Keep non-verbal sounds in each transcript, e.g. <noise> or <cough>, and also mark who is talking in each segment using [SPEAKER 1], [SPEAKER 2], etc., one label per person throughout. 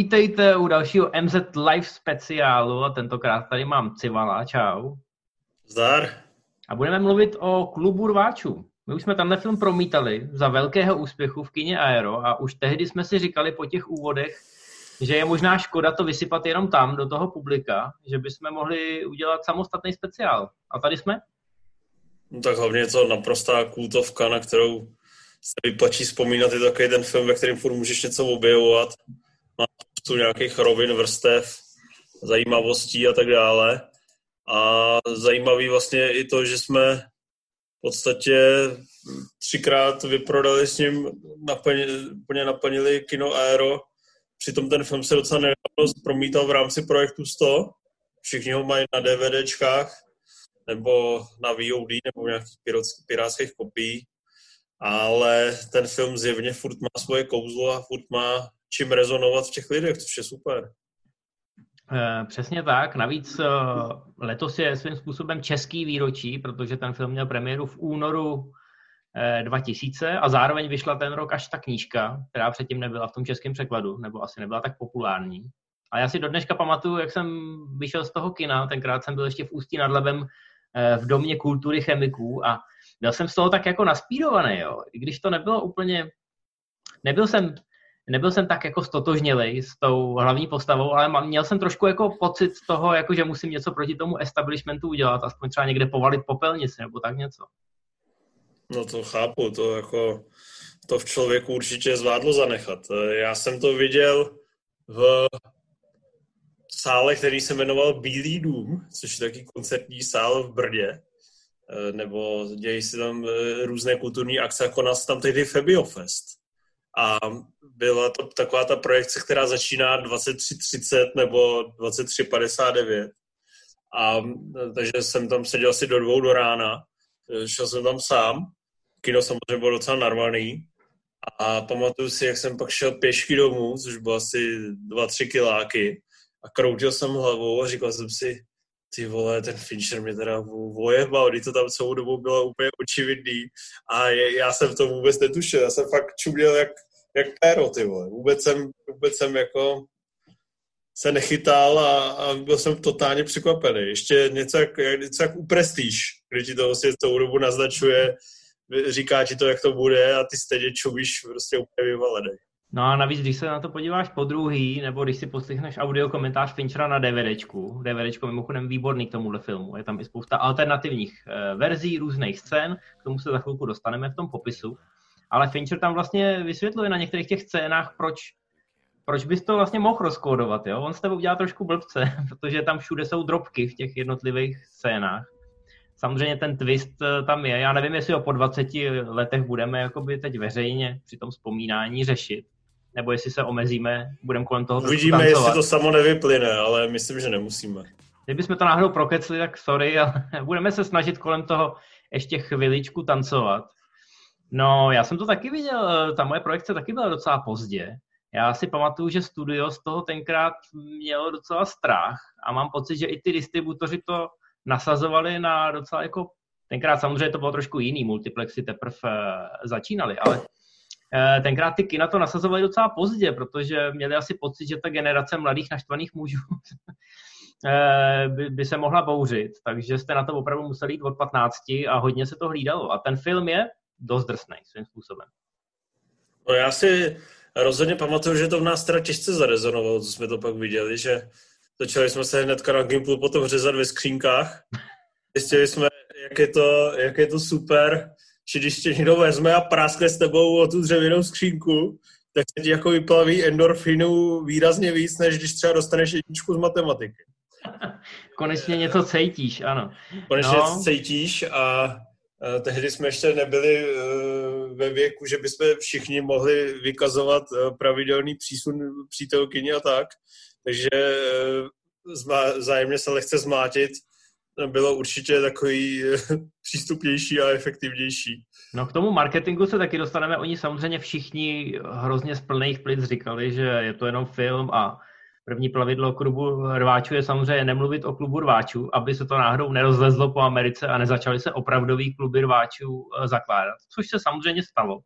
[SPEAKER 1] Vítejte u dalšího MZ Live speciálu a tentokrát tady mám Civala, čau.
[SPEAKER 2] Zdar.
[SPEAKER 1] A budeme mluvit o klubu rváčů. My už jsme tenhle film promítali za velkého úspěchu v kině Aero a už tehdy jsme si říkali po těch úvodech, že je možná škoda to vysypat jenom tam, do toho publika, že bychom mohli udělat samostatný speciál. A tady jsme?
[SPEAKER 2] No tak hlavně je to naprostá kultovka, na kterou se vyplačí vzpomínat. Je to takový ten film, ve kterém furt můžeš něco objevovat. Má tu nějakých rovin, vrstev, zajímavostí a tak dále. A zajímavý vlastně i to, že jsme v podstatě třikrát vyprodali s ním, naplnili, úplně naplnili kino Aero. Přitom ten film se docela nedávno promítal v rámci projektu 100. Všichni ho mají na DVDčkách nebo na VOD nebo nějakých pirátských kopiích ale ten film zjevně furt má svoje kouzlo a furt má čím rezonovat v těch lidech, což je super.
[SPEAKER 1] Eh, přesně tak. Navíc eh, letos je svým způsobem český výročí, protože ten film měl premiéru v únoru 2000 eh, a zároveň vyšla ten rok až ta knížka, která předtím nebyla v tom českém překladu, nebo asi nebyla tak populární. A já si do dneška pamatuju, jak jsem vyšel z toho kina, tenkrát jsem byl ještě v Ústí nad Labem v domě kultury chemiků a byl jsem z toho tak jako naspírovaný, jo. I když to nebylo úplně, nebyl jsem, nebyl jsem tak jako stotožnělej s tou hlavní postavou, ale měl jsem trošku jako pocit toho, jako že musím něco proti tomu establishmentu udělat, aspoň třeba někde povalit popelnici nebo tak něco.
[SPEAKER 2] No to chápu, to jako to v člověku určitě zvládlo zanechat. Já jsem to viděl v sále, který se jmenoval Bílý dům, což je taky koncertní sál v Brdě. Eh, nebo dějí se tam eh, různé kulturní akce, jako nás tam tehdy Fabio Fest. A byla to taková ta projekce, která začíná 23.30 nebo 23.59. A takže jsem tam seděl asi do dvou do rána. Šel jsem tam sám. Kino samozřejmě bylo docela normální. A pamatuju si, jak jsem pak šel pěšky domů, což bylo asi 2-3 kiláky. A kroutil jsem hlavou a říkal jsem si, ty vole, ten Fincher mě teda vojebal, když to tam celou dobu bylo úplně očividný a je, já jsem to vůbec netušil, já jsem fakt čuměl jak, jak péro, ty vole. Vůbec jsem, vůbec jsem jako se nechytal a, a byl jsem totálně překvapený. Ještě něco jak, něco jak uprestíš, když ti to vlastně celou dobu naznačuje, říká ti to, jak to bude a ty stejně čumíš prostě úplně vyvalený.
[SPEAKER 1] No a navíc, když se na to podíváš po druhý, nebo když si poslechneš audio komentář Finchera na DVDčku, DVDčko mimochodem výborný k tomuhle filmu, je tam i spousta alternativních uh, verzí, různých scén, k tomu se za chvilku dostaneme v tom popisu, ale Fincher tam vlastně vysvětluje na některých těch scénách, proč, proč bys to vlastně mohl rozkódovat, jo? On s tebou udělá trošku blbce, <laughs> protože tam všude jsou drobky v těch jednotlivých scénách. Samozřejmě ten twist eh, tam je. Já nevím, jestli ho po 20 letech budeme jakoby teď veřejně při tom vzpomínání řešit nebo jestli se omezíme, budeme kolem toho
[SPEAKER 2] Uvidíme, tancovat. jestli to samo nevyplyne, ale myslím, že nemusíme.
[SPEAKER 1] Kdybychom to náhodou prokecli, tak sorry, <laughs> ale budeme se snažit kolem toho ještě chviličku tancovat. No, já jsem to taky viděl, ta moje projekce taky byla docela pozdě. Já si pamatuju, že studio z toho tenkrát mělo docela strach a mám pocit, že i ty distributoři to nasazovali na docela jako, tenkrát samozřejmě to bylo trošku jiný, multiplexy teprve eh, začínaly, ale tenkrát ty kina to nasazovali docela pozdě, protože měli asi pocit, že ta generace mladých naštvaných mužů <laughs> eh, by, by se mohla bouřit, takže jste na to opravdu museli jít od 15 a hodně se to hlídalo. A ten film je dost drsný svým způsobem.
[SPEAKER 2] No já si rozhodně pamatuju, že to v nás teda těžce zarezonovalo, co jsme to pak viděli, že začali jsme se hnedka na Gimplu potom řezat ve skřínkách. Zjistili jsme, jak je to, jak je to super, že když tě někdo vezme a práskne s tebou o tu dřevěnou skřínku, tak se ti jako vyplaví endorfinu výrazně víc, než když třeba dostaneš jedničku z matematiky. <laughs>
[SPEAKER 1] Konečně něco cítíš, ano.
[SPEAKER 2] Konečně no. cítíš a tehdy jsme ještě nebyli uh, ve věku, že bychom všichni mohli vykazovat uh, pravidelný přísun přítelkyně a tak. Takže zájemně se lehce zmátit bylo určitě takový eh, <laughs> přístupnější a efektivnější.
[SPEAKER 1] No k tomu marketingu se taky dostaneme. Oni samozřejmě všichni hrozně z plných plic říkali, že je to jenom film a první plavidlo klubu rváčů je samozřejmě nemluvit o klubu rváčů, aby se to náhodou nerozlezlo po Americe a nezačaly se opravdový kluby rváčů eh, zakládat, což se samozřejmě stalo.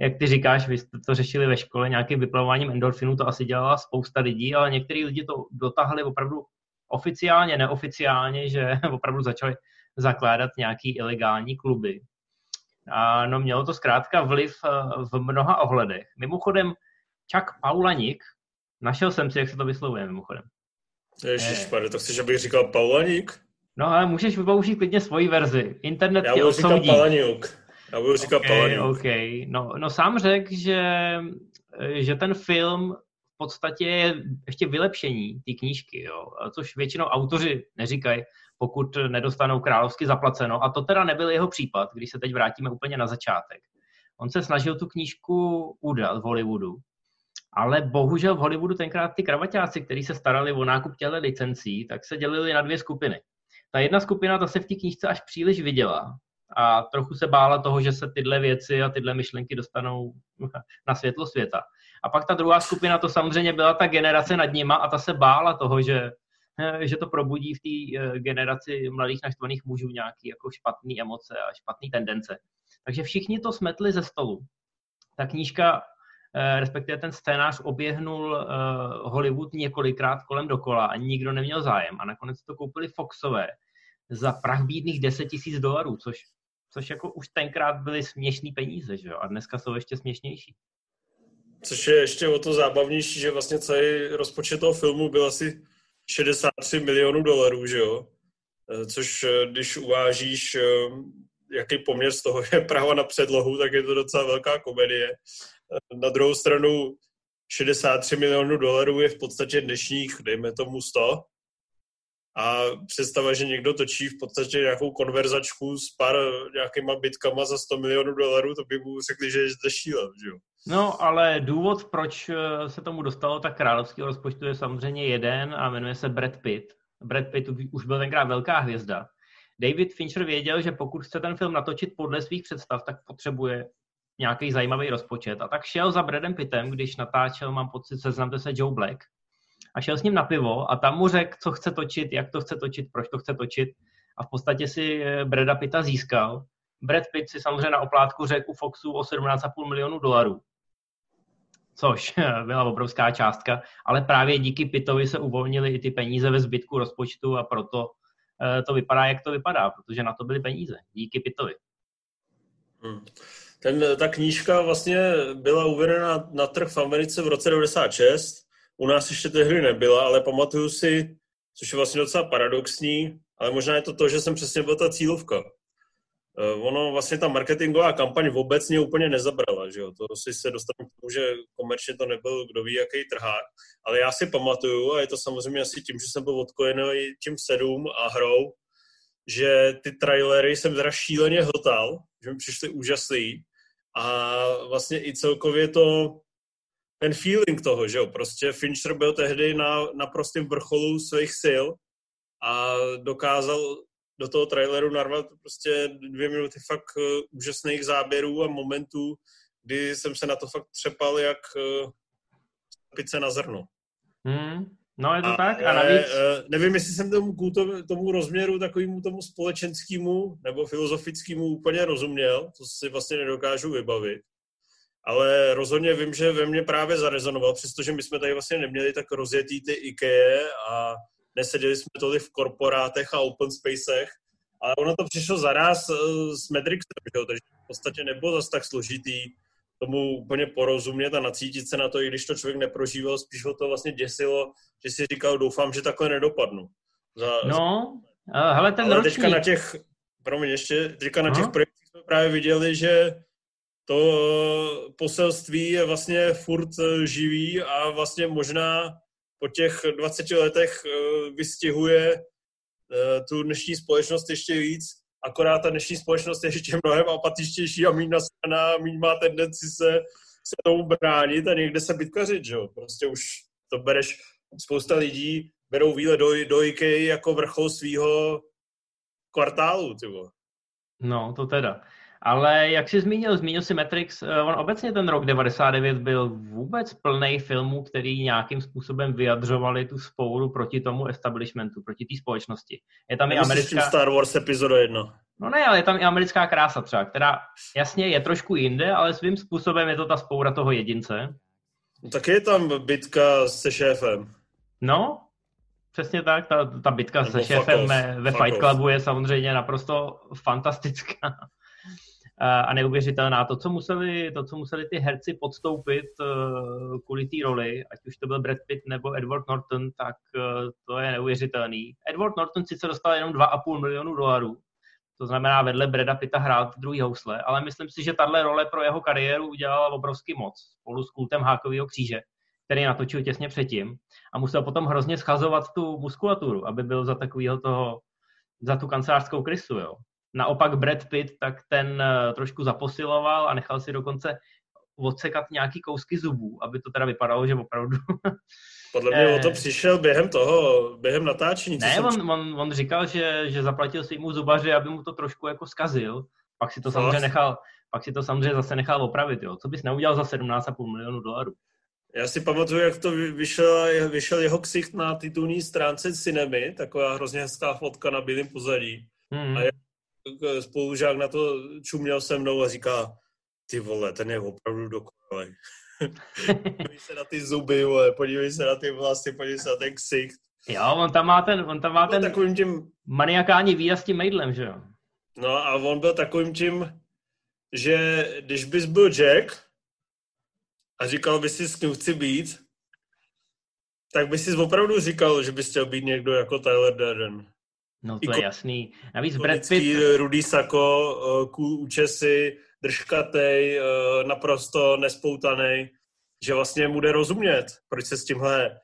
[SPEAKER 1] jak ty říkáš, vy jste to řešili ve škole nějakým vyplavováním endorfinu, to asi dělala spousta lidí, ale některý lidi to dotáhli opravdu oficiálně, neoficiálně, že <laughs> opravdu začali zakládat nějaký ilegální kluby. A no mělo to zkrátka vliv eh, v mnoha ohledech. Mimochodem, Chuck Paulanik, našel jsem si, jak se to vyslovuje mimochodem.
[SPEAKER 2] Ježiš, eh. to chceš, abych říkal Paulanik?
[SPEAKER 1] No ale můžeš vypoužít klidně svoji verzi. Internet
[SPEAKER 2] Já budu říkat Palaniuk. Já budu říkat okay, Palaniuk.
[SPEAKER 1] Okay. No, no sám řekl, že, že ten film podstatě je ještě vylepšení té knížky, jo? což většinou autoři neříkají, pokud nedostanou královsky zaplaceno. A to teda nebyl jeho případ, když se teď vrátíme úplně na začátek. On se snažil tu knížku udat v Hollywoodu, ale bohužel v Hollywoodu tenkrát ty kravaťáci, kteří se starali o nákup těchto licencí, tak se dělili na dvě skupiny. Ta jedna skupina, ta se v té knížce až příliš viděla a trochu se bála toho, že se tyhle věci a tyhle myšlenky dostanou <laughs> na světlo světa. A pak ta druhá skupina, to samozřejmě byla ta generace nad nima a ta se bála toho, že, že to probudí v té eh, generaci mladých naštvaných mužů nějaké jako špatné emoce a špatné tendence. Takže všichni to smetli ze stolu. Ta knížka, eh, respektive ten scénář, oběhnul eh, Hollywood několikrát kolem dokola a nikdo neměl zájem. A nakonec to koupili Foxové za prach bídných 10 tisíc dolarů, což, což jako už tenkrát byly směšný peníze, že jo? A dneska jsou ještě směšnější.
[SPEAKER 2] Což je ještě o to zábavnější, že vlastně celý rozpočet toho filmu byl asi 63 milionů dolarů, že jo? Eh, což eh, když uvážíš, eh, jaký poměr z toho <laughs> je Praha na předlohu, tak je to docela velká komedie. Na druhou stranu 63 milionů dolarů je v podstatě dnešních, dejme tomu 100, a představa, že někdo točí v podstatě nějakou konverzačku s pár nějakýma bitkama za 100 milionů dolarů, to by mu řekli, že je zde šílen, že jo?
[SPEAKER 1] No, ale důvod, proč eh, se tomu dostalo tak královského rozpočtu je samozřejmě jeden a jmenuje se Brad Pitt. Brad Pitt už byl tenkrát velká hvězda. David Fincher věděl, že pokud chce ten film natočit podle svých představ, tak potřebuje nějaký zajímavý rozpočet. A tak šel za Bradem Pittem, když natáčel, mám pocit, seznamte se Joe Black a šel s ním na pivo a tam mu řekl, co chce točit, jak to chce točit, proč to chce točit a v podstatě si eh, Breda Pitta získal. Brad Pitt si samozřejmě na oplátku řekl u Foxu o 17,5 milionů dolarů, což <laughs> byla obrovská částka, ale právě díky Pittovi se uvolnili i ty peníze ve zbytku rozpočtu a proto eh, to vypadá, jak to vypadá, protože na to byly peníze, díky Pittovi.
[SPEAKER 2] Hmm. Ten, ta knížka vlastně byla uvedena na trh v Americe v roce 96 u nás ještě té hry nebyla, ale pamatuju si, což je vlastně docela paradoxní, ale možná je to to, že jsem přesně byl ta cílovka. Eh, ono vlastně ta marketingová kampaň obecně úplně nezabrala, že jo? To si se dostanu k tomu, že komerčně to nebyl kdo ví jaký trhák, ale já si pamatuju, a je to samozřejmě asi tím, že jsem byl odkojený tím sedm a hrou, že ty trailery jsem teda šíleně hltal, že mi přišly úžasný a vlastně i celkově to ten feeling toho, že jo, prostě Fincher byl tehdy na, na prostém vrcholu svých sil a dokázal do toho traileru narvat prostě dvě minuty fakt uh, úžasných záběrů a momentů, kdy jsem se na to fakt třepal jak uh, pice na zrno.
[SPEAKER 1] Hmm, no je to a, tak? A navíc...
[SPEAKER 2] Uh, nevím, jestli jsem tomu, tomu, tomu rozměru takovému tomu společenskému nebo filozofickému úplně rozuměl, to si vlastně nedokážu vybavit. Ale rozhodně vím, že ve mně právě zarezonoval, přestože my jsme tady vlastně neměli tak rozjetý ty IKEA a neseděli jsme tolik v korporátech a open spacech, ale ono to přišlo zaraz uh, s Matrixem, že? takže v podstatě nebylo zase tak složitý tomu úplně porozumět a nacítit se na to, i když to člověk neprožíval, spíš ho to vlastně děsilo, že si říkal, doufám, že takhle nedopadnu.
[SPEAKER 1] Za, no, za... hele, ten
[SPEAKER 2] Ale ročník... teďka na těch, promiň ještě, teďka na těch projektech jsme právě viděli, že to poselství je vlastně furt eh, živý a vlastně možná po těch 20 letech eh, vystihuje eh, tu dnešní společnost ještě víc, akorát ta dnešní společnost je ještě mnohem apatičtější a méně nasraná, méně má tendenci se, se tomu bránit a někde se bytkařit, že jo. Prostě už to bereš, spousta lidí berou výlet do, do IKEA jako vrchol svého kvartálu, ty
[SPEAKER 1] No, to teda. Ale jak jsi zmínil, zmínil si Matrix, eh, on obecně ten rok 99 byl vůbec plný filmů, který nějakým způsobem vyjadřovali tu spouru proti tomu establishmentu, proti té společnosti.
[SPEAKER 2] Je tam i americká... Star Wars epizoda 1.
[SPEAKER 1] No ne, ale je tam i americká krása třeba, která jasně je trošku jinde, ale svým způsobem je to ta spoura toho jedince.
[SPEAKER 2] No, tak je tam bitka se šéfem.
[SPEAKER 1] No, přesně tak. Ta, ta bitka Nebo se šéfem ve Fight Clubu je samozřejmě naprosto fantastická a neuvěřitelná. To, co museli, to, co museli ty herci podstoupit uh, kvůli té roli, ať už to byl Brad Pitt nebo Edward Norton, tak uh, to je neuvěřitelný. Edward Norton sice dostal jenom 2,5 milionu dolarů, to znamená vedle Breda Pitta hrát druhý housle, ale myslím si, že tahle role pro jeho kariéru udělala obrovský moc spolu s kultem Hákového kříže, který natočil těsně předtím a musel potom hrozně schazovat tu muskulaturu, aby byl za takového toho, za tu kancelářskou krysu, jo. Naopak Brad Pitt, tak ten uh, trošku zaposiloval a nechal si dokonce odsekat nějaký kousky zubů, aby to teda vypadalo, že opravdu... <laughs>
[SPEAKER 2] Podle mě o to eh. přišel během toho, během natáčení.
[SPEAKER 1] Ne, on, on, on, říkal, že, že zaplatil svýmu zubaři, aby mu to trošku jako skazil. Pak si to samozřejmě nechal, pak si to samozřejmě zase nechal opravit, jo. Co bys neudělal za 17,5 milionů dolarů?
[SPEAKER 2] Já si pamatuju, jak to vyšel, vyšel jeho ksicht na titulní stránce Cinemy, taková hrozně hezká fotka na bílém pozadí. Hmm. A spolužák na to čuměl se mnou a říká, ty vole, ten je opravdu dokonalý. <laughs> podívej se na ty zuby, vole, podívej se na ty vlasy, podívej se na ten ksicht.
[SPEAKER 1] Jo, on tam má ten, on tam má ten takovým tím... maniakální výjazd tím maidlem, že jo?
[SPEAKER 2] No a on byl takovým tím, že když bys byl Jack a říkal bys si, s kým chci být, tak bys si opravdu říkal, že bys chtěl být někdo jako Tyler Durden.
[SPEAKER 1] No to je jasný. Navíc Brad Pitt...
[SPEAKER 2] Rudy Sako, uh, cool účesy, držkatej, uh, naprosto nespoutaný, že vlastně mu jde rozumět, proč se s tímhle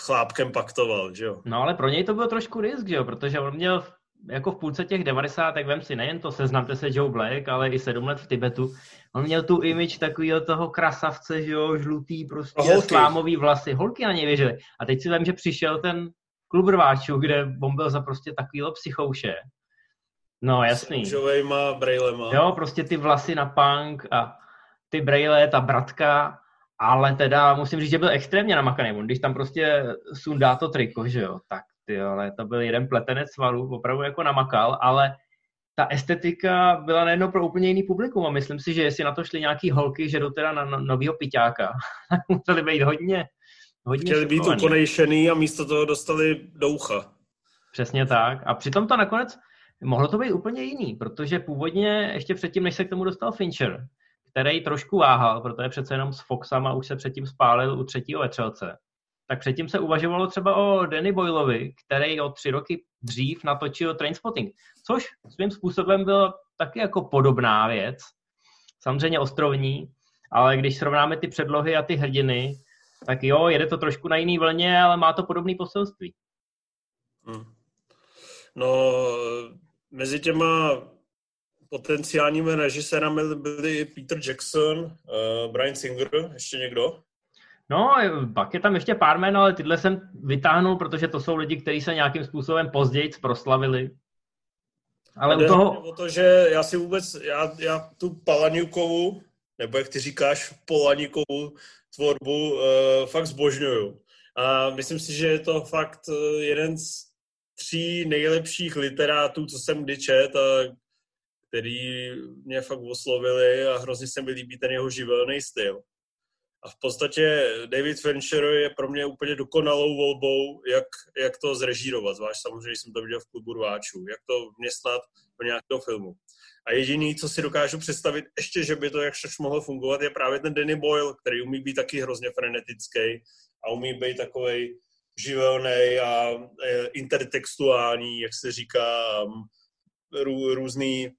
[SPEAKER 2] chlápkem paktoval, že jo?
[SPEAKER 1] No ale pro něj to byl trošku risk, že jo, protože on měl jako v půlce těch 90. tak vem si nejen to seznamte se Joe Black, ale i sedm let v Tibetu. On měl tu image takového toho krasavce, že jo, žlutý prostě slámový vlasy. Holky na něj věřily. A teď si vem, že přišel ten klub rváčů, kde on byl za prostě takovýhle psychouše. No, jasný.
[SPEAKER 2] S brejlema.
[SPEAKER 1] Jo, prostě ty vlasy na punk a ty brejle, ta bratka, ale teda musím říct, že byl extrémně namakaný. On, když tam prostě sundá to triko, že jo, tak ty, ale to byl jeden pletenec svalů, opravdu jako namakal, ale ta estetika byla nejedno pro úplně jiný publikum a myslím si, že jestli na to šli nějaký holky, že jdou teda na no, novýho piťáka, <laughs> museli být hodně, hodně
[SPEAKER 2] Chtěli být ukonejšený a místo toho dostali do ucha.
[SPEAKER 1] Přesně tak. A přitom to nakonec mohlo to být úplně jiný, protože původně ještě předtím, než se k tomu dostal Fincher, který trošku váhal, protože přece jenom s Foxem a už se předtím spálil u třetího vetřelce, tak předtím se uvažovalo třeba o Danny Boylovi, který o tři roky dřív natočil Trainspotting, což svým způsobem byla taky jako podobná věc, samozřejmě ostrovní, ale když srovnáme ty předlohy a ty hrdiny, tak jo, jede to trošku na jiný vlně, ale má to podobné poselství. Hmm.
[SPEAKER 2] No, mezi těma potenciálními režisérami byli Peter Jackson, uh, Brian Singer, ještě někdo?
[SPEAKER 1] No, pak je tam ještě pár jmen, ale tyhle jsem vytáhnul, protože to jsou lidi, kteří se nějakým způsobem později proslavili.
[SPEAKER 2] Ale u toho... O to, že já si vůbec, já, já tu Palaniukovu, nebo jak ty říkáš, Polaníkovu tvorbu uh, fakt zbožňuju. A myslím si, že je to fakt uh, jeden z tří nejlepších literátů, co jsem kdy čet a který mě fakt oslovili a hrozně se mi líbí ten jeho živelný styl. A v podstatě David Fincher je pro mě úplně dokonalou volbou, jak, jak to zrežírovat. Zvlášť samozřejmě jsem to viděl v klubu rváčů, jak to vměstnat do nějakého filmu. A jediný, co si dokážu představit ještě, že by to jakž mohlo fungovat, je právě ten Danny Boyle, který umí být taky hrozně frenetický a umí být takový živelný a e, intertextuální, jak se říká, rů, různý,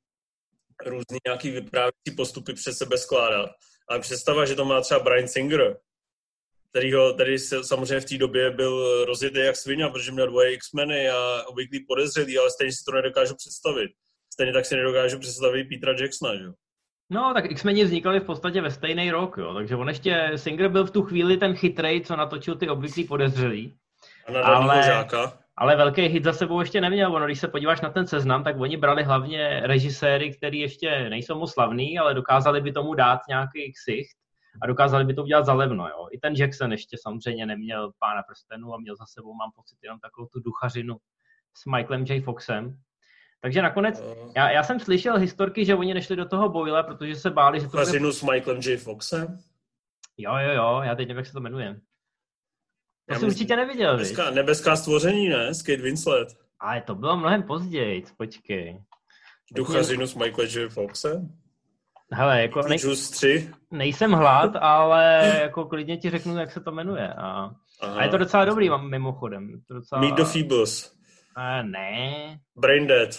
[SPEAKER 2] různý nějaký vyprávěcí postupy před sebe skládat. Ale představa, že to má třeba Brian Singer, který, ho, který se, samozřejmě v té době byl rozjetý jak svině, protože měl dvoje X-meny a obvyklý podezřelý, ale stejně si to nedokážu představit. Stejně tak si nedokážu představit Petra Jacksona, že?
[SPEAKER 1] No, tak X-meni vznikali v podstatě ve stejný rok, jo. Takže on ještě, Singer byl v tu chvíli ten chytrej, co natočil ty obvyklý podezřelý.
[SPEAKER 2] A na ale... žáka.
[SPEAKER 1] ale velký hit za sebou ještě neměl. Ono, když se podíváš na ten seznam, tak oni brali hlavně režiséry, který ještě nejsou moc slavný, ale dokázali by tomu dát nějaký ksicht a dokázali by to udělat za levno. Jo. I ten Jackson ještě samozřejmě neměl pána prstenu a měl za sebou, mám pocit, jenom takovou tu duchařinu s Michaelem J. Foxem. Takže nakonec, já, já jsem slyšel historky, že oni nešli do toho bojle, protože se báli, že to
[SPEAKER 2] bude... s Michaelem J. Foxem?
[SPEAKER 1] Jo, jo, jo, já teď nevím, jak se to jmenuje. To jsi určitě neviděl,
[SPEAKER 2] nebeská, nebeská stvoření, ne? S Kate Winslet.
[SPEAKER 1] Ale to bylo mnohem později, počkej.
[SPEAKER 2] Duchařinu s Michaelem J. Foxem?
[SPEAKER 1] Hele, jako nej... 3? nejsem hlad, ale jako klidně ti řeknu, jak se to jmenuje. A, a je to docela dobrý, mám mimochodem. To docela...
[SPEAKER 2] Meet the Feebles.
[SPEAKER 1] A ne.
[SPEAKER 2] Brain Dead.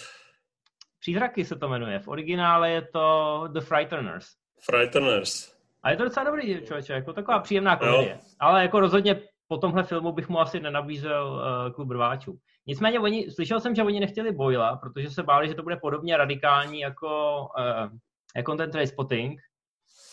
[SPEAKER 1] Přízraky se to jmenuje. V originále je to The Frighteners.
[SPEAKER 2] Frighteners.
[SPEAKER 1] A je to docela dobrý, člověče, jako taková příjemná komedie. Ale jako rozhodně po tomhle filmu bych mu asi nenabízel uh, klub rváčů. Nicméně oni, slyšel jsem, že oni nechtěli Boyla, protože se báli, že to bude podobně radikální jako, uh, jako ten Trainspotting.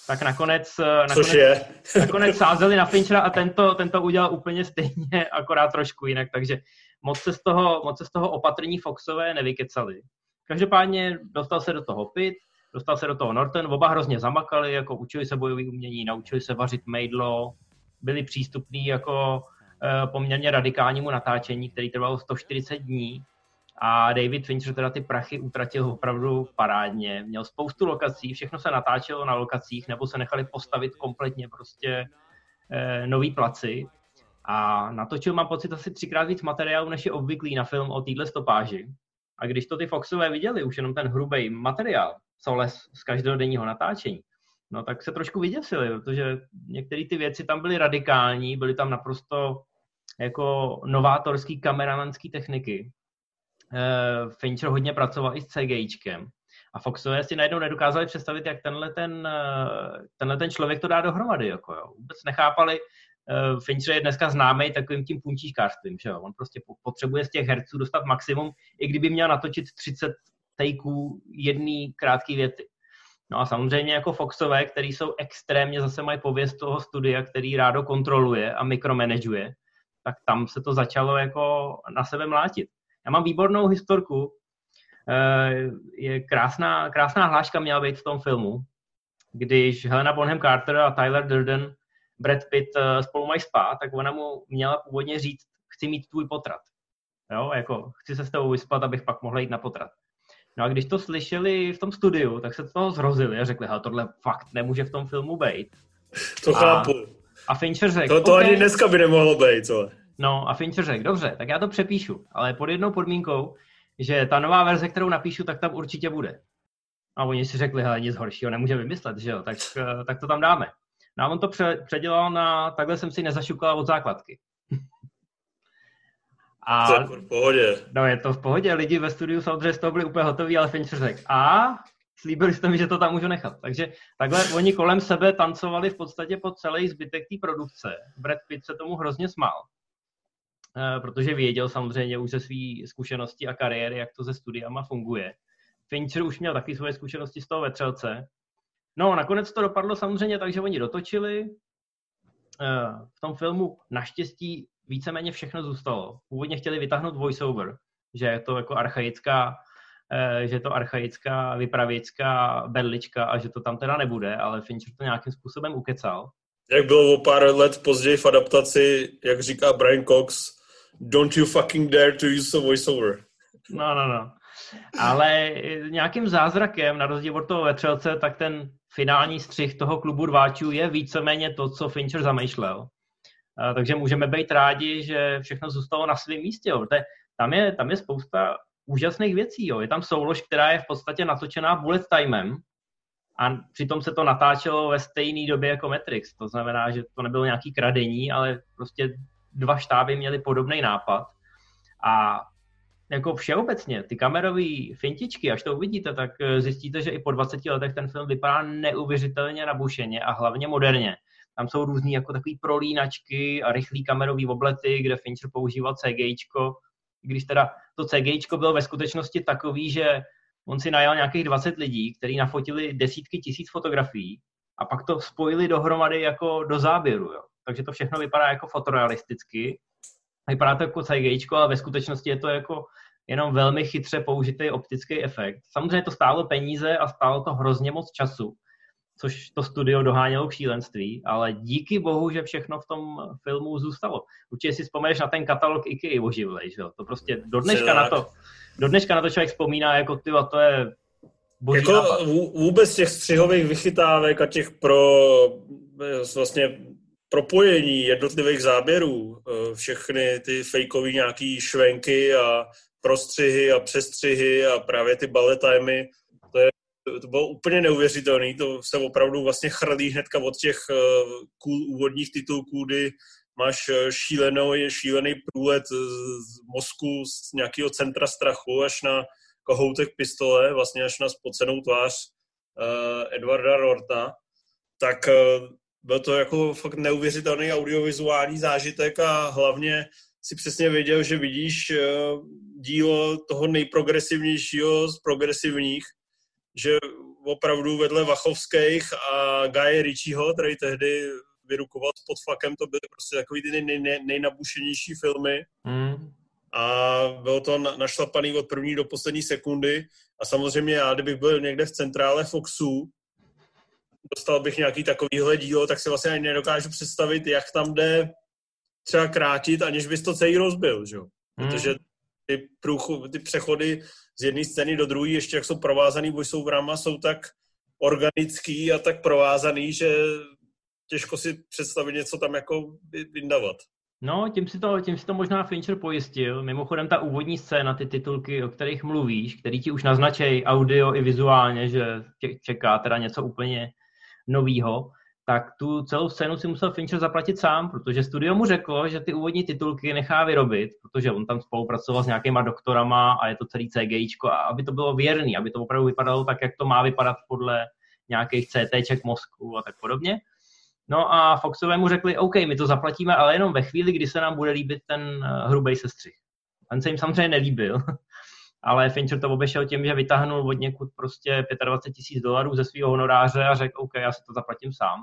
[SPEAKER 1] Tak nakonec, uh, nakonec,
[SPEAKER 2] je.
[SPEAKER 1] nakonec sázeli na Finchera a tento, tento udělal úplně stejně, <laughs> akorát trošku jinak, takže moc se z toho, moc se z toho opatrní Foxové nevykecali. Každopádně dostal se do toho Pitt, dostal se do toho Norton, oba hrozně zamakali, jako učili se bojové umění, naučili se vařit mejdlo, byli přístupní jako eh, poměrně radikálnímu natáčení, který trvalo 140 dní. A David Fincher teda ty prachy utratil opravdu parádně. Měl spoustu lokací, všechno se natáčelo na lokacích, nebo se nechali postavit kompletně prostě eh, nový placi. A natočil mám pocit asi třikrát víc materiálu, než je obvyklý na film o téhle stopáži. A když to ty Foxové viděli, už jenom ten hrubý materiál, co les z každodenního natáčení, no tak se trošku vyděsili, protože některé ty věci tam byly radikální, byly tam naprosto jako novátorský kameramanský techniky. Uh, Fincher hodně pracoval i s CGIčkem a Foxové si najednou nedokázali představit, jak tenhle ten, uh, tenhle ten člověk to dá dohromady. Jako jo. Vůbec nechápali, Fincher je dneska známý takovým tím puntíčkářstvím, že jo. On prostě potřebuje z těch herců dostat maximum, i kdyby měl natočit 30 takeů jedné krátké věty. No a samozřejmě jako Foxové, který jsou extrémně, zase mají pověst toho studia, který rádo kontroluje a mikromanageuje, tak tam se to začalo jako na sebe mlátit. Já mám výbornou historku, eh, je krásná, krásná hláška měla být v tom filmu, když Helena Bonham Carter a Tyler Durden, Brad Pitt eh, spolu mají spát, tak ona mu měla původně říct, chci mít tvůj potrat. Jo, jako chci se s tebou vyspat, abych pak mohla jít na potrat. No a když to slyšeli v tom studiu, tak se to toho zrozili a řekli, že tohle fakt nemůže v tom filmu být.
[SPEAKER 2] To a, chápu.
[SPEAKER 1] A Fincher řekl,
[SPEAKER 2] To, to okay. ani dneska by nemohlo být, co?
[SPEAKER 1] No a Fincher řekl, dobře, tak já to přepíšu, ale pod jednou podmínkou, že ta nová verze, kterou napíšu, tak tam určitě bude. A oni si řekli, hele, nic horšího nemůže vymyslet, že jo, tak, eh, tak to tam dáme. No a on to pře- předělal na, takhle jsem si nezašukal od základky.
[SPEAKER 2] A, to je v pohodě.
[SPEAKER 1] No je to v pohodě, lidi ve studiu samozřejmě z toho byli úplně hotoví, ale Fincher řekl, a slíbili jste mi, že to tam můžu nechat. Takže takhle oni kolem sebe tancovali v podstatě po celý zbytek té produkce. Brad Pitt se tomu hrozně smál, eh, protože věděl samozřejmě už ze své zkušenosti a kariéry, jak to se studiama funguje. Fincher už měl taky svoje zkušenosti z toho vetřelce. No, nakonec to dopadlo samozřejmě tak, že oni dotočili. Eh, v tom filmu naštěstí víceméně všechno zůstalo. Původně chtěli vytáhnout voiceover, že je to jako archaická, eh, že je to archaická vypravěcká berlička a že to tam teda nebude, ale Fincher to nějakým způsobem ukecal.
[SPEAKER 2] Jak bylo o pár let později v adaptaci, jak říká Brian Cox, don't you fucking dare to use a voiceover.
[SPEAKER 1] No, no, no. Ale nějakým zázrakem, na rozdíl od toho vetřelce, tak ten finální střih toho klubu rváčů je víceméně to, co Fincher zamýšlel takže můžeme být rádi, že všechno zůstalo na svém místě. Jo. Tam, je, tam je spousta úžasných věcí. Jo. Je tam soulož, která je v podstatě natočená bullet timem a přitom se to natáčelo ve stejné době jako Matrix. To znamená, že to nebylo nějaký kradení, ale prostě dva štáby měly podobný nápad. A jako všeobecně, ty kamerové fintičky, až to uvidíte, tak eh, zjistíte, že i po 20 letech ten film vypadá neuvěřitelně nabušeně a hlavně moderně. Tam jsou různý jako takový prolínačky a rychlý kamerový oblety, kde Fincher používal CGIčko, když teda to CGIčko bylo ve skutečnosti takový, že on si najal nějakých 20 lidí, kteří nafotili desítky tisíc fotografií a pak to spojili dohromady jako do záběru. Jo. Takže to všechno vypadá jako fotorealisticky. Vypadá to jako CGI, ale ve skutečnosti je to jako jenom velmi chytře použitý optický efekt. Samozřejmě to stálo peníze a stálo to hrozně moc času, což to studio dohánělo k šílenství, ale díky bohu, že všechno v tom filmu zůstalo. Určitě si vzpomeneš na ten katalog IKEA oživlej, že jo? To prostě do dneška na to, do dneška na to člověk vzpomíná, jako ty, to je boží
[SPEAKER 2] Jako
[SPEAKER 1] nápad.
[SPEAKER 2] vůbec těch střihových vychytávek a těch pro vlastně propojení jednotlivých záběrů, eh, všechny ty fejkové nějaký švenky a prostřihy a přestřihy a právě ty ballet timey, to, je, to bylo úplně neuvěřitelné. To se opravdu vlastně chrlí hnedka od těch cool úvodních titulků, kdy máš eh, šílenou, šílený průlet z mozku z nějakého centra strachu až na kohoutek pistole, vlastně až na spocenou tvář Edwarda Rorta, tak byl to jako fakt neuvěřitelný audiovizuální zážitek a hlavně si přesně věděl, že vidíš uh, dílo toho nejprogresivnějšího z progresivních, že opravdu vedle Vachovských a Guy Ritchieho, který tehdy vyrukoval pod flakem, to byly prostě takový ty nej, nej, nejnabušenější filmy. Mm. A bylo to našlapaný od první do poslední sekundy. A samozřejmě já, kdybych byl někde v centrále Foxu, dostal bych nějaký takovýhle dílo, tak si vlastně ani nedokážu představit, jak tam jde třeba krátit, aniž bys to celý rozbil, že? Mm. Protože ty, průchu, ty přechody z jedné scény do druhé, ještě jak jsou provázaný voiceoverama, jsou tak organický a tak provázaný, že těžko si představit něco tam jako vyndavat.
[SPEAKER 1] No, tím si, to, tím si to možná Fincher pojistil. Mimochodem ta úvodní scéna, ty titulky, o kterých mluvíš, který ti už naznačejí audio i vizuálně, že tě čeká teda něco úplně novýho, tak tu celou scénu si musel Fincher zaplatit sám, protože studio mu řeklo, že ty úvodní titulky nechá vyrobit, protože on tam spolupracoval s nějakýma doktorama a je to celý CGIčko, a aby to bylo věrný, aby to opravdu vypadalo tak, jak to má vypadat podle nějakých CTček mozku a tak podobně. No a Foxovému řekli, OK, my to zaplatíme, ale jenom ve chvíli, kdy se nám bude líbit ten eh, hrubý sestřih. Ten se jim samozřejmě nelíbil, ale Fincher to obešel tím, že vytáhnul od někud prostě 25 tisíc dolarů ze svého honoráře a řekl, OK, já si to zaplatím sám.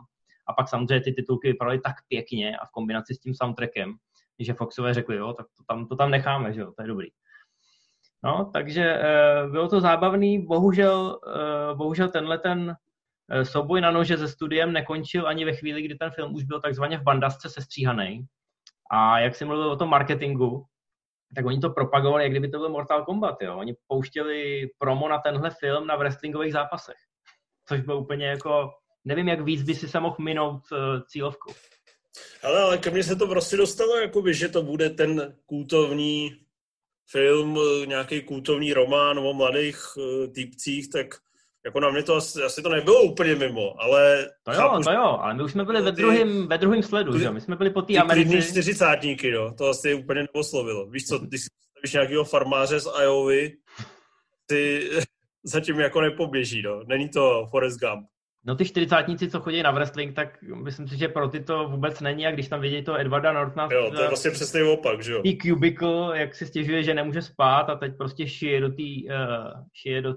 [SPEAKER 1] A pak samozřejmě ty titulky vypadaly tak pěkně a v kombinaci s tím soundtrackem, že Foxové řekli, jo, tak to tam, to tam necháme, že jo, to je dobrý. No, takže e, bylo to zábavný, bohužel, e, bohužel tenhle ten Eh, souboj na nože se studiem nekončil ani ve chvíli, kdy ten film už byl takzvaně v bandasce sestříhaný. A jak jsem mluvil o tom marketingu, tak oni to propagovali, jak kdyby to byl Mortal Kombat. Jo? Oni pouštěli promo na tenhle film na wrestlingových zápasech. Což bylo úplně jako, nevím, jak víc by si se mohl minout uh, cílovkou.
[SPEAKER 2] Ale, ale ke mně se to prostě dostalo, jakoby, že to bude ten kultovní film, eh, nějaký kultovní román o mladých uh, týpcích, tak jako na mě to asi, asi to nebylo úplně mimo, ale...
[SPEAKER 1] To jo, chápu, to jo, ale my už jsme byli ve druhém, ve druhém sledu, ty, že My jsme byli po té Americe.
[SPEAKER 2] Ty čtyřicátníky, jo, to asi úplně neposlovilo. Víš co, když si představíš nějakého farmáře z Iovy, ty <laughs> zatím jako nepoběží, no. Není to Forrest Gump.
[SPEAKER 1] No ty čtyřicátníci, co chodí na wrestling, tak myslím si, že pro ty to vůbec není a když tam vidí to Edwarda Nortona
[SPEAKER 2] jo, to je vlastně přesně opak, že jo.
[SPEAKER 1] Tý cubicle, jak si stěžuje, že nemůže spát a teď prostě šije do té uh, šije do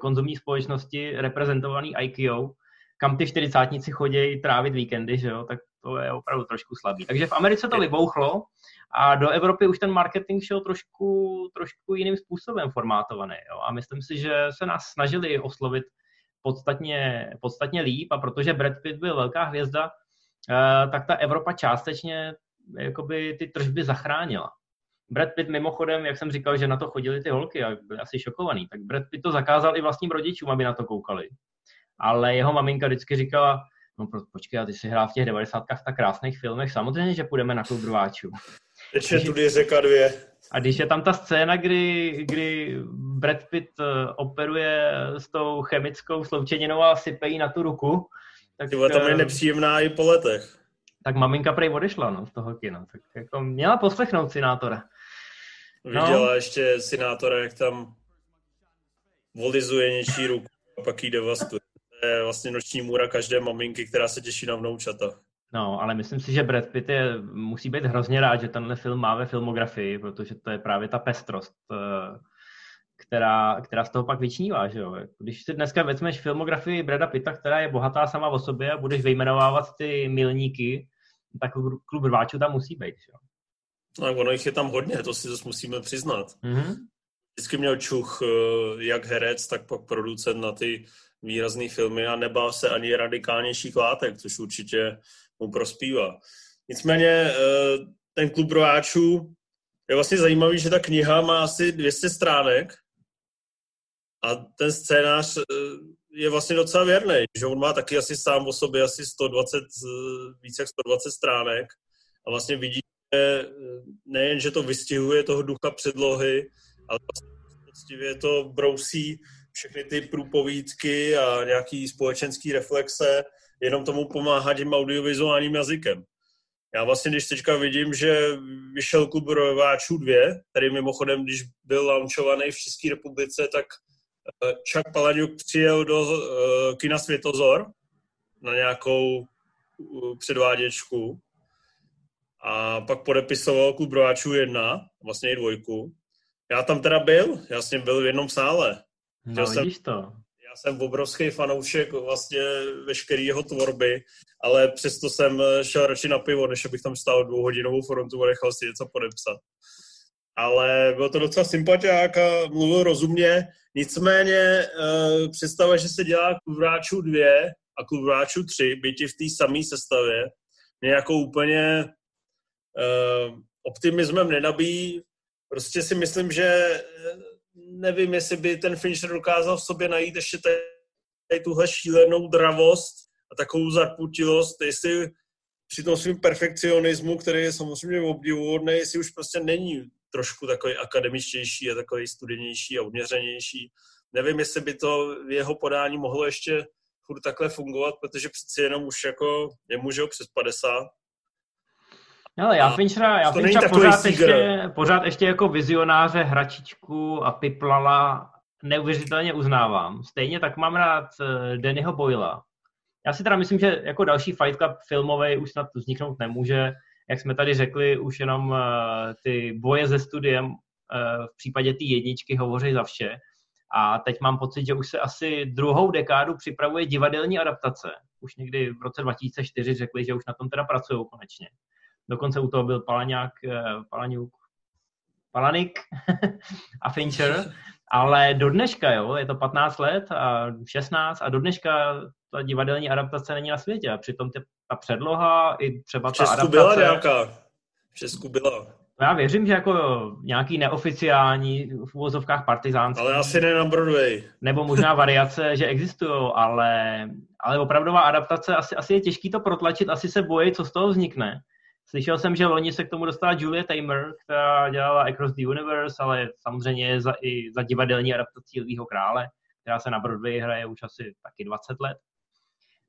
[SPEAKER 1] konzumní společnosti reprezentovaný IQ, kam ty čtyřicátníci chodí trávit víkendy, že jo, tak to je opravdu trošku slabý. Takže v Americe to vybouchlo a do Evropy už ten marketing šel trošku, trošku jiným způsobem formátovaný. Jo? A myslím si, že se nás snažili oslovit podstatně, podstatně líp a protože Brad Pitt byl velká hvězda, eh, tak ta Evropa částečně jakoby ty tržby zachránila. Brad Pitt mimochodem, jak jsem říkal, že na to chodili ty holky a byli asi šokovaný, tak Brad Pitt to zakázal i vlastním rodičům, aby na to koukali. Ale jeho maminka vždycky říkala, no počkej, a ty si hrál v těch devadesátkách v tak krásných filmech, samozřejmě, že půjdeme na klub rváčů.
[SPEAKER 2] Teď je tudy řeka dvě.
[SPEAKER 1] A když je tam ta scéna, kdy, kdy Brad Pitt eh, operuje s tou chemickou sloučeninou a sype jí na tu ruku,
[SPEAKER 2] tak... Tyhle, tam je eh, nepříjemná i po letech.
[SPEAKER 1] Tak maminka prej odešla no, z toho kina. Tak jako měla poslechnout senátora.
[SPEAKER 2] No. Viděla ještě senátora, jak tam volizuje něčí ruku a pak jí devastuje. To je vlastně noční můra každé maminky, která se těší na vnoučata.
[SPEAKER 1] No, ale myslím si, že Brad Pitt je, musí být hrozně rád, že tenhle film má ve filmografii, protože to je právě ta pestrost, eh, která, která z toho pak vyčnívá. Že jo? Když si dneska vezmeš filmografii Brada Pitta, která je bohatá sama o sobě a budeš vyjmenovávat ty milníky, tak klub rváčů tam musí být. Že jo?
[SPEAKER 2] No, ono jich je tam hodně, to si zase musíme přiznat. Mm-hmm. Vždycky měl čuch eh, jak herec, tak pak producent na ty výrazné filmy a nebál se ani radikálnějších látek, což určitě mu prospívá. Nicméně eh, ten klub rojáčů je vlastně zajímavý, že ta kniha má asi 200 stránek a ten scénář eh, je vlastně docela věrný, že on má taky asi sám o sobě asi 120, více jak 120 stránek a vlastně vidí, že nejen, že to vystihuje toho ducha předlohy, ale vlastně to brousí všechny ty průpovídky a nějaký společenský reflexe jenom tomu pomáhat tím audiovizuálním jazykem. Já vlastně, když teďka vidím, že vyšel klub rováčů 2, který mimochodem, když byl launchovaný v České republice, tak eh, Chuck Palahniuk přijel do uh, kina Světozor na nějakou uh, předváděčku a pak podepisoval klub rováčů 1, vlastně i dvojku. Já tam teda byl, já jsem byl v jednom sále.
[SPEAKER 1] No,
[SPEAKER 2] jsem,
[SPEAKER 1] vidíš to.
[SPEAKER 2] Jsem obrovský fanoušek vlastně veškerý jeho tvorby, ale přesto jsem šel radši na pivo, než abych tam stál dvouhodinovou frontu a nechal si něco podepsat. Ale byl to docela sympatiák a mluvil rozumně. Nicméně uh, představa, že se dělá klub hráčů 2 a klub hráčů 3, byti v té samé sestavě, mě jako úplně uh, optimismem nenabíjí. Prostě si myslím, že nevím, jestli by ten Fincher dokázal v sobě najít ještě tady, tuhle šílenou dravost a takovou zarputilost, jestli při tom svým perfekcionismu, který je samozřejmě obdivuhodný, jestli už prostě není trošku takový akademičtější a takový studenější a odměřenější. Nevím, jestli by to v jeho podání mohlo ještě furt takhle fungovat, protože přeci jenom už jako je může přes 50
[SPEAKER 1] ale já Finchera, já Finchera pořád, ještě, pořád ještě jako vizionáře, hračičku a piplala neuvěřitelně uznávám. Stejně tak mám rád eh, Dannyho Boyla. Já si teda myslím, že jako další Fight Club filmový už snad vzniknout nemůže. Jak jsme tady řekli, už jenom uh, ty boje ze studiem uh, v případě té jedničky hovoří za vše. A teď mám pocit, že už se asi druhou dekádu připravuje divadelní adaptace. Už někdy v roce 2004 řekli, že už na tom teda pracují konečně. Dokonce u toho byl Palaňák, eh, Palaňuk, Palanik <laughs> a Fincher, ale do dneška, jo, je to 15 let a 16 a do dneška ta divadelní adaptace není na světě a přitom tě, ta předloha i třeba ta adaptace...
[SPEAKER 2] byla nějaká. V Česku byla.
[SPEAKER 1] No já věřím, že jako nějaký neoficiální v úvozovkách partizánský.
[SPEAKER 2] Ale asi ne na Broadway.
[SPEAKER 1] Nebo možná <laughs> variace, že existují, ale, ale opravdová adaptace, asi, asi je těžký to protlačit, asi se bojí, co z toho vznikne. Slyšel jsem, že loni se k tomu dostala Julia Tamer, která dělala Across the Universe, ale samozřejmě za, i za divadelní adaptací Lvýho krále, která se na Broadway hraje už asi taky 20 let.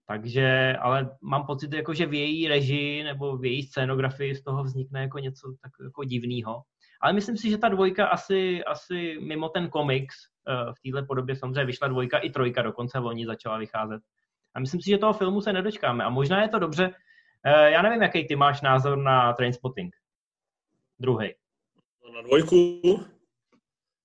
[SPEAKER 1] Takže, ale mám pocit, jako, že v její režii nebo v její scénografii z toho vznikne jako něco tak jako divného. Ale myslím si, že ta dvojka asi, asi mimo ten komiks, eh, v této podobě samozřejmě vyšla dvojka i trojka dokonce loni začala vycházet. A myslím si, že toho filmu se nedočkáme. A možná je to dobře, já nevím, jaký ty máš názor na Trainspotting. Druhý.
[SPEAKER 2] Na dvojku?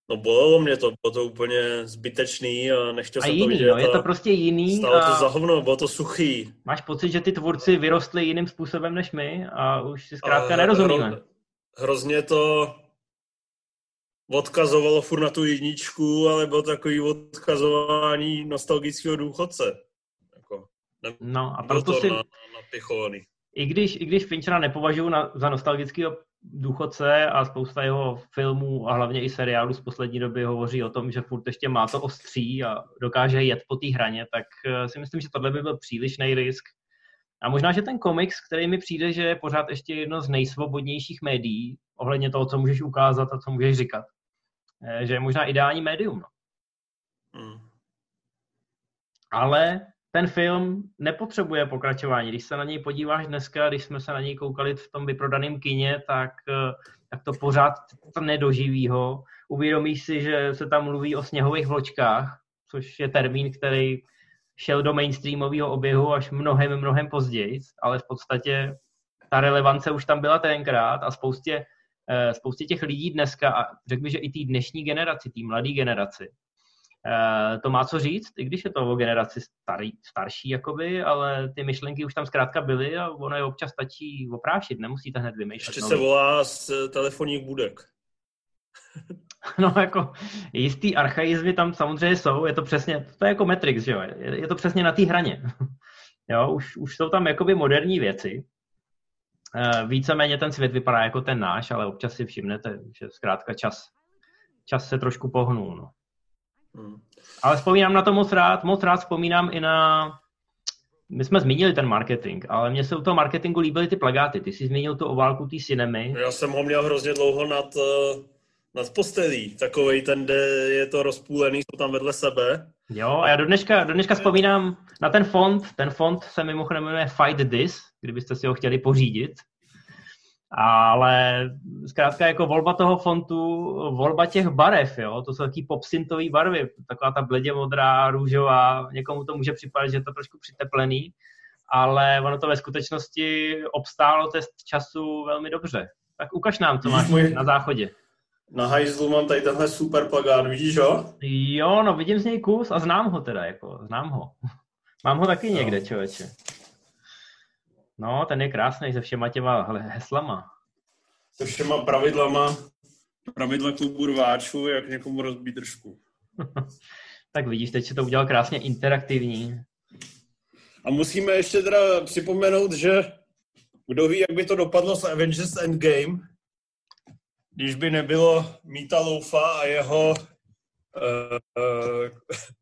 [SPEAKER 2] No bolelo mě to, bylo to úplně zbytečný a nechtěl a jsem
[SPEAKER 1] jiný,
[SPEAKER 2] to vidět.
[SPEAKER 1] No, je to prostě jiný.
[SPEAKER 2] Stalo a... to za hovno, bylo to suchý.
[SPEAKER 1] Máš pocit, že ty tvůrci vyrostli jiným způsobem než my a už si zkrátka a nerozumíme. Hro,
[SPEAKER 2] hrozně to odkazovalo furt na tu jedničku, ale bylo takový odkazování nostalgického důchodce. Jako,
[SPEAKER 1] no a proto si... Na,
[SPEAKER 2] napichovaný.
[SPEAKER 1] I když, I když Finchera nepovažuji na, za nostalgického důchodce a spousta jeho filmů a hlavně i seriálů z poslední doby hovoří o tom, že furt ještě má to ostří a dokáže jet po té hraně, tak eh, si myslím, že tohle by byl přílišný risk. A možná, že ten komiks, který mi přijde, že je pořád ještě jedno z nejsvobodnějších médií, ohledně toho, co můžeš ukázat a co můžeš říkat, eh, že je možná ideální médium. No. Hmm. Ale ten film nepotřebuje pokračování. Když se na něj podíváš dneska, když jsme se na něj koukali v tom vyprodaném kině, tak, eh, tak to pořád to nedoživí ho. Uvědomíš si, že se tam mluví o sněhových vločkách, což je termín, který šel do mainstreamového oběhu až mnohem, mnohem později, ale v podstatě ta relevance už tam byla tenkrát a spoustě, eh, spoustě těch lidí dneska, a řekl bych, že i té dnešní generaci, té mladé generaci, to má co říct, i když je to o generaci starý, starší, jakoby, ale ty myšlenky už tam zkrátka byly a ono je občas stačí oprášit, nemusíte hned vymýšlet.
[SPEAKER 2] Ještě se volá z telefonních budek. <laughs>
[SPEAKER 1] No jako jistý archaizmy tam samozřejmě jsou, je to přesně, to je jako Matrix, že jo, je to přesně na té hraně. <laughs> Jo, už, už jsou tam jakoby moderní věci. Eh, víceméně ten svět vypadá jako ten náš, ale občas si všimnete, že zkrátka čas, čas se trošku pohnul. No. Hmm. Ale vzpomínám na to moc rád, moc rád vzpomínám i na... My jsme zmínili ten marketing, ale mně se u toho marketingu líbily ty plagáty. Ty jsi zmínil tu oválku té cinemy.
[SPEAKER 2] Já jsem ho měl hrozně dlouho nad, eh, nad postelí. Takovej ten, kde je to rozpůlený, jsou tam vedle sebe.
[SPEAKER 1] Jo, a já do dneška, do dneška vzpomínám na ten fond. Ten fond se mimochodem jmenuje Fight This, kdybyste si ho chtěli pořídit. Ale zkrátka jako volba toho fontu, volba těch barev, jo, to jsou taky popsintový barvy, taková ta bledě modrá, růžová, někomu to může připadat, že je to trošku přiteplený, ale ono to ve skutečnosti obstálo test času velmi dobře. Tak ukaž nám, co máš můj... na záchodě.
[SPEAKER 2] Na hajzlu mám tady tenhle super plagát, vidíš ho?
[SPEAKER 1] Jo, no vidím z něj kus a znám ho teda, jako, znám ho. <laughs> Mám ho taky no. někde, člověče. No, ten je krásný se všema těma heslama.
[SPEAKER 2] Se všema pravidlama, pravidla klubu rváčů, jak někomu rozbít držku. <laughs>
[SPEAKER 1] tak vidíš, teď se to udělal krásně interaktivní.
[SPEAKER 2] A musíme ještě teda připomenout, že kdo ví, jak by to dopadlo s Avengers Endgame, když by nebylo Míta Loufa a jeho uh, uh,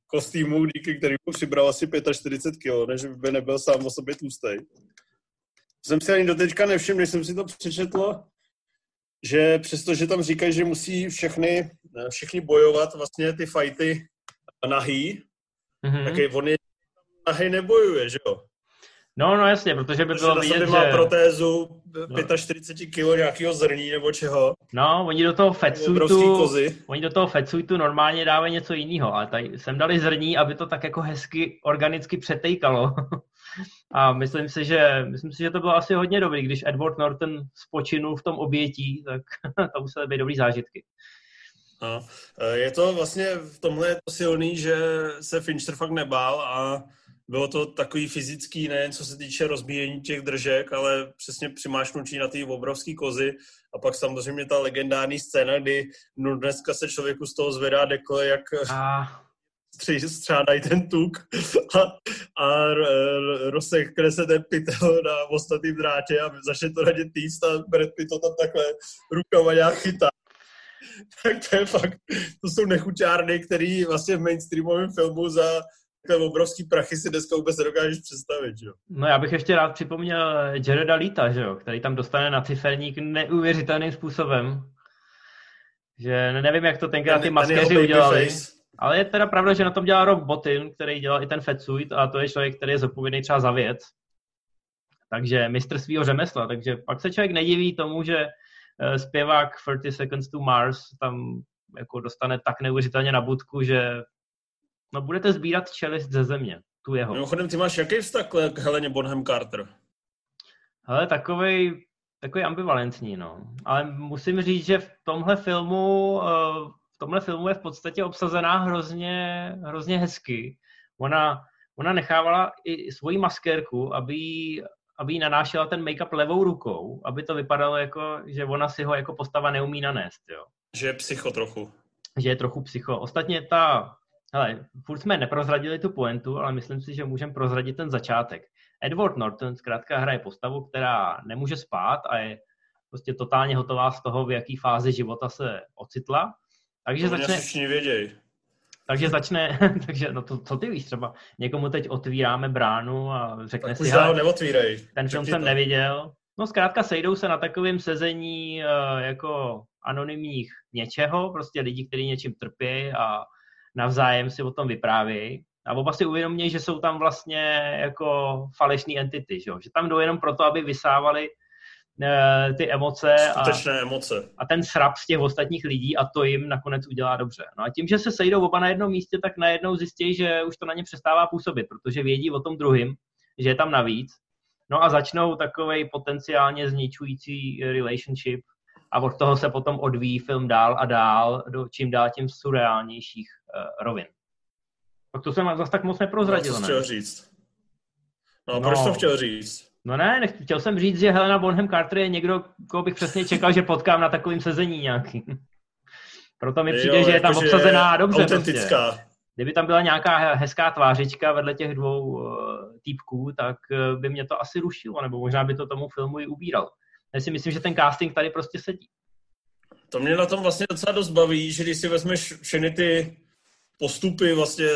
[SPEAKER 2] kostýmu, díky kterému přibral asi 45 kg, než by nebyl sám o sobě tlustý. Jsem si ani doteďka nevšiml, když jsem si to přečetl, že přestože tam říkají, že musí všechny, všichni bojovat vlastně ty fighty nahý, mm-hmm. tak on je nahý nebojuje, že jo?
[SPEAKER 1] No, no jasně, protože by bylo vidět, že...
[SPEAKER 2] má protézu 45 kg nějakého zrní nebo čeho.
[SPEAKER 1] No, oni do toho fatsuitu, oni do toho fatsuitu normálně dávají něco jiného, ale tady sem dali zrní, aby to tak jako hezky organicky přetejkalo. <laughs> A myslím si, že, myslím si, že to bylo asi hodně dobrý, když Edward Norton spočinul v tom obětí, tak <laughs> to musely být dobrý zážitky.
[SPEAKER 2] No, je to vlastně v tomhle je to silný, že se Fincher fakt nebál a bylo to takový fyzický, nejen co se týče rozbíjení těch držek, ale přesně přimášnutí na ty obrovské kozy. A pak samozřejmě ta legendární scéna, kdy no dneska se člověku z toho zvedá dekle, jak a... střádají ten tuk a, a rozsekne se ten pytel na ostatním drátě a začne to radit týst a Brad Pitt to tam takhle rukama nějak chytá tak to je fakt, to jsou nechuťárny, který vlastně v mainstreamovém filmu za takové obrovský prachy si dneska vůbec nedokážeš představit, jo.
[SPEAKER 1] No já bych ještě rád připomněl Jareda Lita, že jo, který tam dostane na ciferník neuvěřitelným způsobem. Že nevím, jak to tenkrát ty maskéři udělali. Ale je teda pravda, že na tom dělá Rob Botin, který dělal i ten Fetsuit a to je člověk, který je zodpovědný třeba za věc. Takže mistr svého řemesla. Takže pak se člověk nediví tomu, že eh, zpěvák 30 Seconds to Mars tam jako dostane tak neuvěřitelně na budku, že No budete sbírat čelist ze země, tu jeho.
[SPEAKER 2] Mimochodem, ty máš jaký vztah k Heleně Bonham Carter?
[SPEAKER 1] Hele, takovej, takový ambivalentní, no. Ale musím říct, že v tomhle filmu, v tomhle filmu je v podstatě obsazená hrozně, hrozně hezky. Ona, ona nechávala i svoji maskérku, aby aby jí nanášela ten make-up levou rukou, aby to vypadalo jako, že ona si ho jako postava neumí nanést, jo.
[SPEAKER 2] Že je psycho trochu.
[SPEAKER 1] Že je trochu psycho. Ostatně ta Hele, furt jsme neprozradili tu pointu, ale myslím si, že můžeme prozradit ten začátek. Edward Norton zkrátka hraje postavu, která nemůže spát a je prostě totálně hotová z toho, v jaký fázi života se ocitla. Takže
[SPEAKER 2] to začne... všichni věděj.
[SPEAKER 1] Takže začne, <laughs> takže no to, co ty víš, třeba někomu teď otvíráme bránu a řekne tak si,
[SPEAKER 2] hele, neotvírej.
[SPEAKER 1] ten film jsem to. neviděl. No zkrátka sejdou se na takovém sezení uh, jako anonymních něčeho, prostě lidi, kteří něčím trpí a navzájem si o tom vyprávějí. A oba si uvědomí, že jsou tam vlastně jako falešné entity, že, že tam jdou jenom proto, aby vysávali ty emoce
[SPEAKER 2] a, emoce
[SPEAKER 1] a ten srap z těch ostatních lidí a to jim nakonec udělá dobře. No a tím, že se sejdou oba na jednom místě, tak najednou zjistí, že už to na ně přestává působit, protože vědí o tom druhým, že je tam navíc. No a začnou takovej potenciálně zničující relationship a od toho se potom odvíjí film dál a dál, do čím dál tím surreálnějších uh, rovin. Tak to jsem zase tak moc neprozradil,
[SPEAKER 2] no,
[SPEAKER 1] ne?
[SPEAKER 2] chtěl říct? No, no, proč to chtěl říct?
[SPEAKER 1] No ne, nech, chtěl jsem říct, že Helena Bonham Carter je někdo, koho bych přesně čekal, že potkám na takovým sezení nějaký. <laughs> Proto mi přijde, jo, že je tam obsazená dobře.
[SPEAKER 2] Prostě. Autentická. Prostě.
[SPEAKER 1] Kdyby tam byla nějaká hezká tvářička vedle těch dvou uh, týpků, tak uh, by mě to asi rušilo, nebo možná by to tomu filmu i ubíral. Já si myslím, že ten casting tady prostě sedí.
[SPEAKER 2] To mě na tom vlastně docela dost baví, že když si vezmeš všechny ty postupy vlastně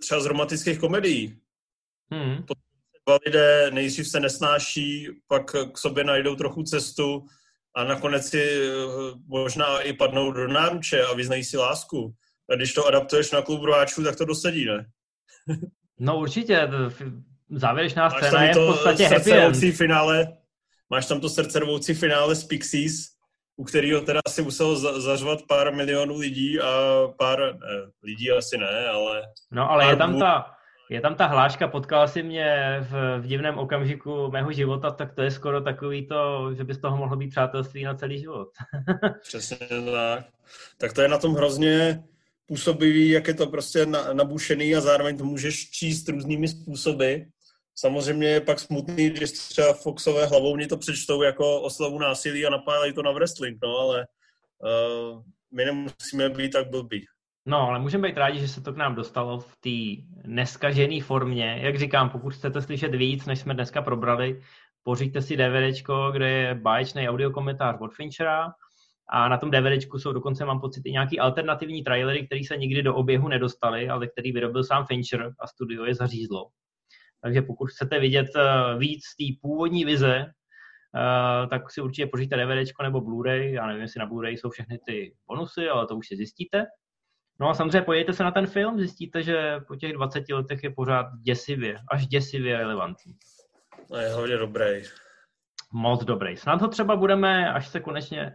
[SPEAKER 2] třeba z romantických komedií, hmm. Dva lidé nejdřív se nesnáší, pak k sobě najdou trochu cestu a nakonec si eh, možná i padnou do náruče a vyznají si lásku. A když to adaptuješ na klub rváčů, tak to dosadí, ne? <laughs>
[SPEAKER 1] No určitě, závěrečná scéna je v podstatě happy end.
[SPEAKER 2] finále, máš tam to srdcervoucí finále z Pixies, u kterého teda si musel za, zařvat pár milionů lidí a pár, ne, lidí asi ne, ale...
[SPEAKER 1] No ale je tam, ta, je tam ta hláška, potkala si mě v, v divném okamžiku mého života, tak to je skoro takový to, že by z toho mohlo být přátelství na celý život. <laughs>
[SPEAKER 2] Přesně tak. Tak to je na tom hrozně působivý, jak je to prostě nabušený a zároveň to můžeš číst různými způsoby. Samozřejmě je pak smutný, když třeba Foxové hlavou mě to přečtou jako oslavu násilí a napálejí to na wrestling, no, ale uh, my nemusíme být tak blbí.
[SPEAKER 1] No, ale můžeme být rádi, že se to k nám dostalo v té neskažené formě. Jak říkám, pokud chcete slyšet víc, než jsme dneska probrali, pořiďte si DVDčko, kde je báječný audiokomentář od Finchera a na tom DVDčku jsou dokonce, mám pocit, i nějaký alternativní trailery, které se nikdy do oběhu nedostaly, ale který vyrobil sám Fincher a studio je zařízlo. Takže pokud chcete vidět eh, víc té původní vize, eh, tak si určitě poříďte DVDčko nebo Blu-ray. Já nevím, jestli na Blu-ray jsou všechny ty bonusy, ale to už si zjistíte. No a samozřejmě pojďte se na ten film, zjistíte, že po těch 20 letech je pořád děsivě, až děsivě relevantní.
[SPEAKER 2] A je hodně dobrý.
[SPEAKER 1] Moc dobrý. Snad ho třeba budeme, až se konečně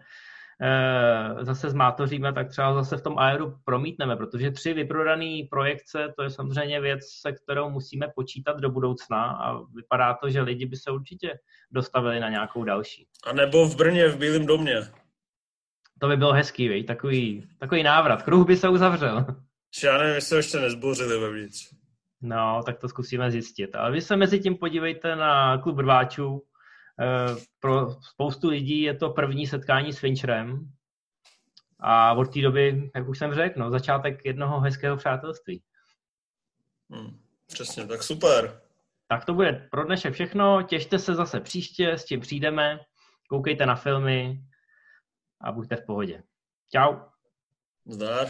[SPEAKER 1] Eh, zase zmátoříme, tak třeba zase v tom aeru promítneme, protože tři vyprodané projekce, to je samozřejmě věc, se kterou musíme počítat do budoucna a vypadá to, že lidi by se určitě dostavili na nějakou další.
[SPEAKER 2] A nebo v Brně, v Bílém domě.
[SPEAKER 1] To by bylo hezký, vej? Takový, takový návrat. Kruh by se uzavřel.
[SPEAKER 2] Já nevím, jestli ještě nezbořili vevnitř.
[SPEAKER 1] No, tak to zkusíme zjistit. Ale vy se mezi tím podívejte na klub rváčů, Eh, pro spoustu lidí je to první setkání s Fincherem a od té doby, jak už jsem řekl, no, začátek jednoho hezkého přátelství.
[SPEAKER 2] Hmm, přesně, tak super.
[SPEAKER 1] Tak to bude pro dnešek všechno. Těšte se zase příště, s čím přijdeme. Koukejte na filmy a buďte v pohodě. Čau.
[SPEAKER 2] Zdar.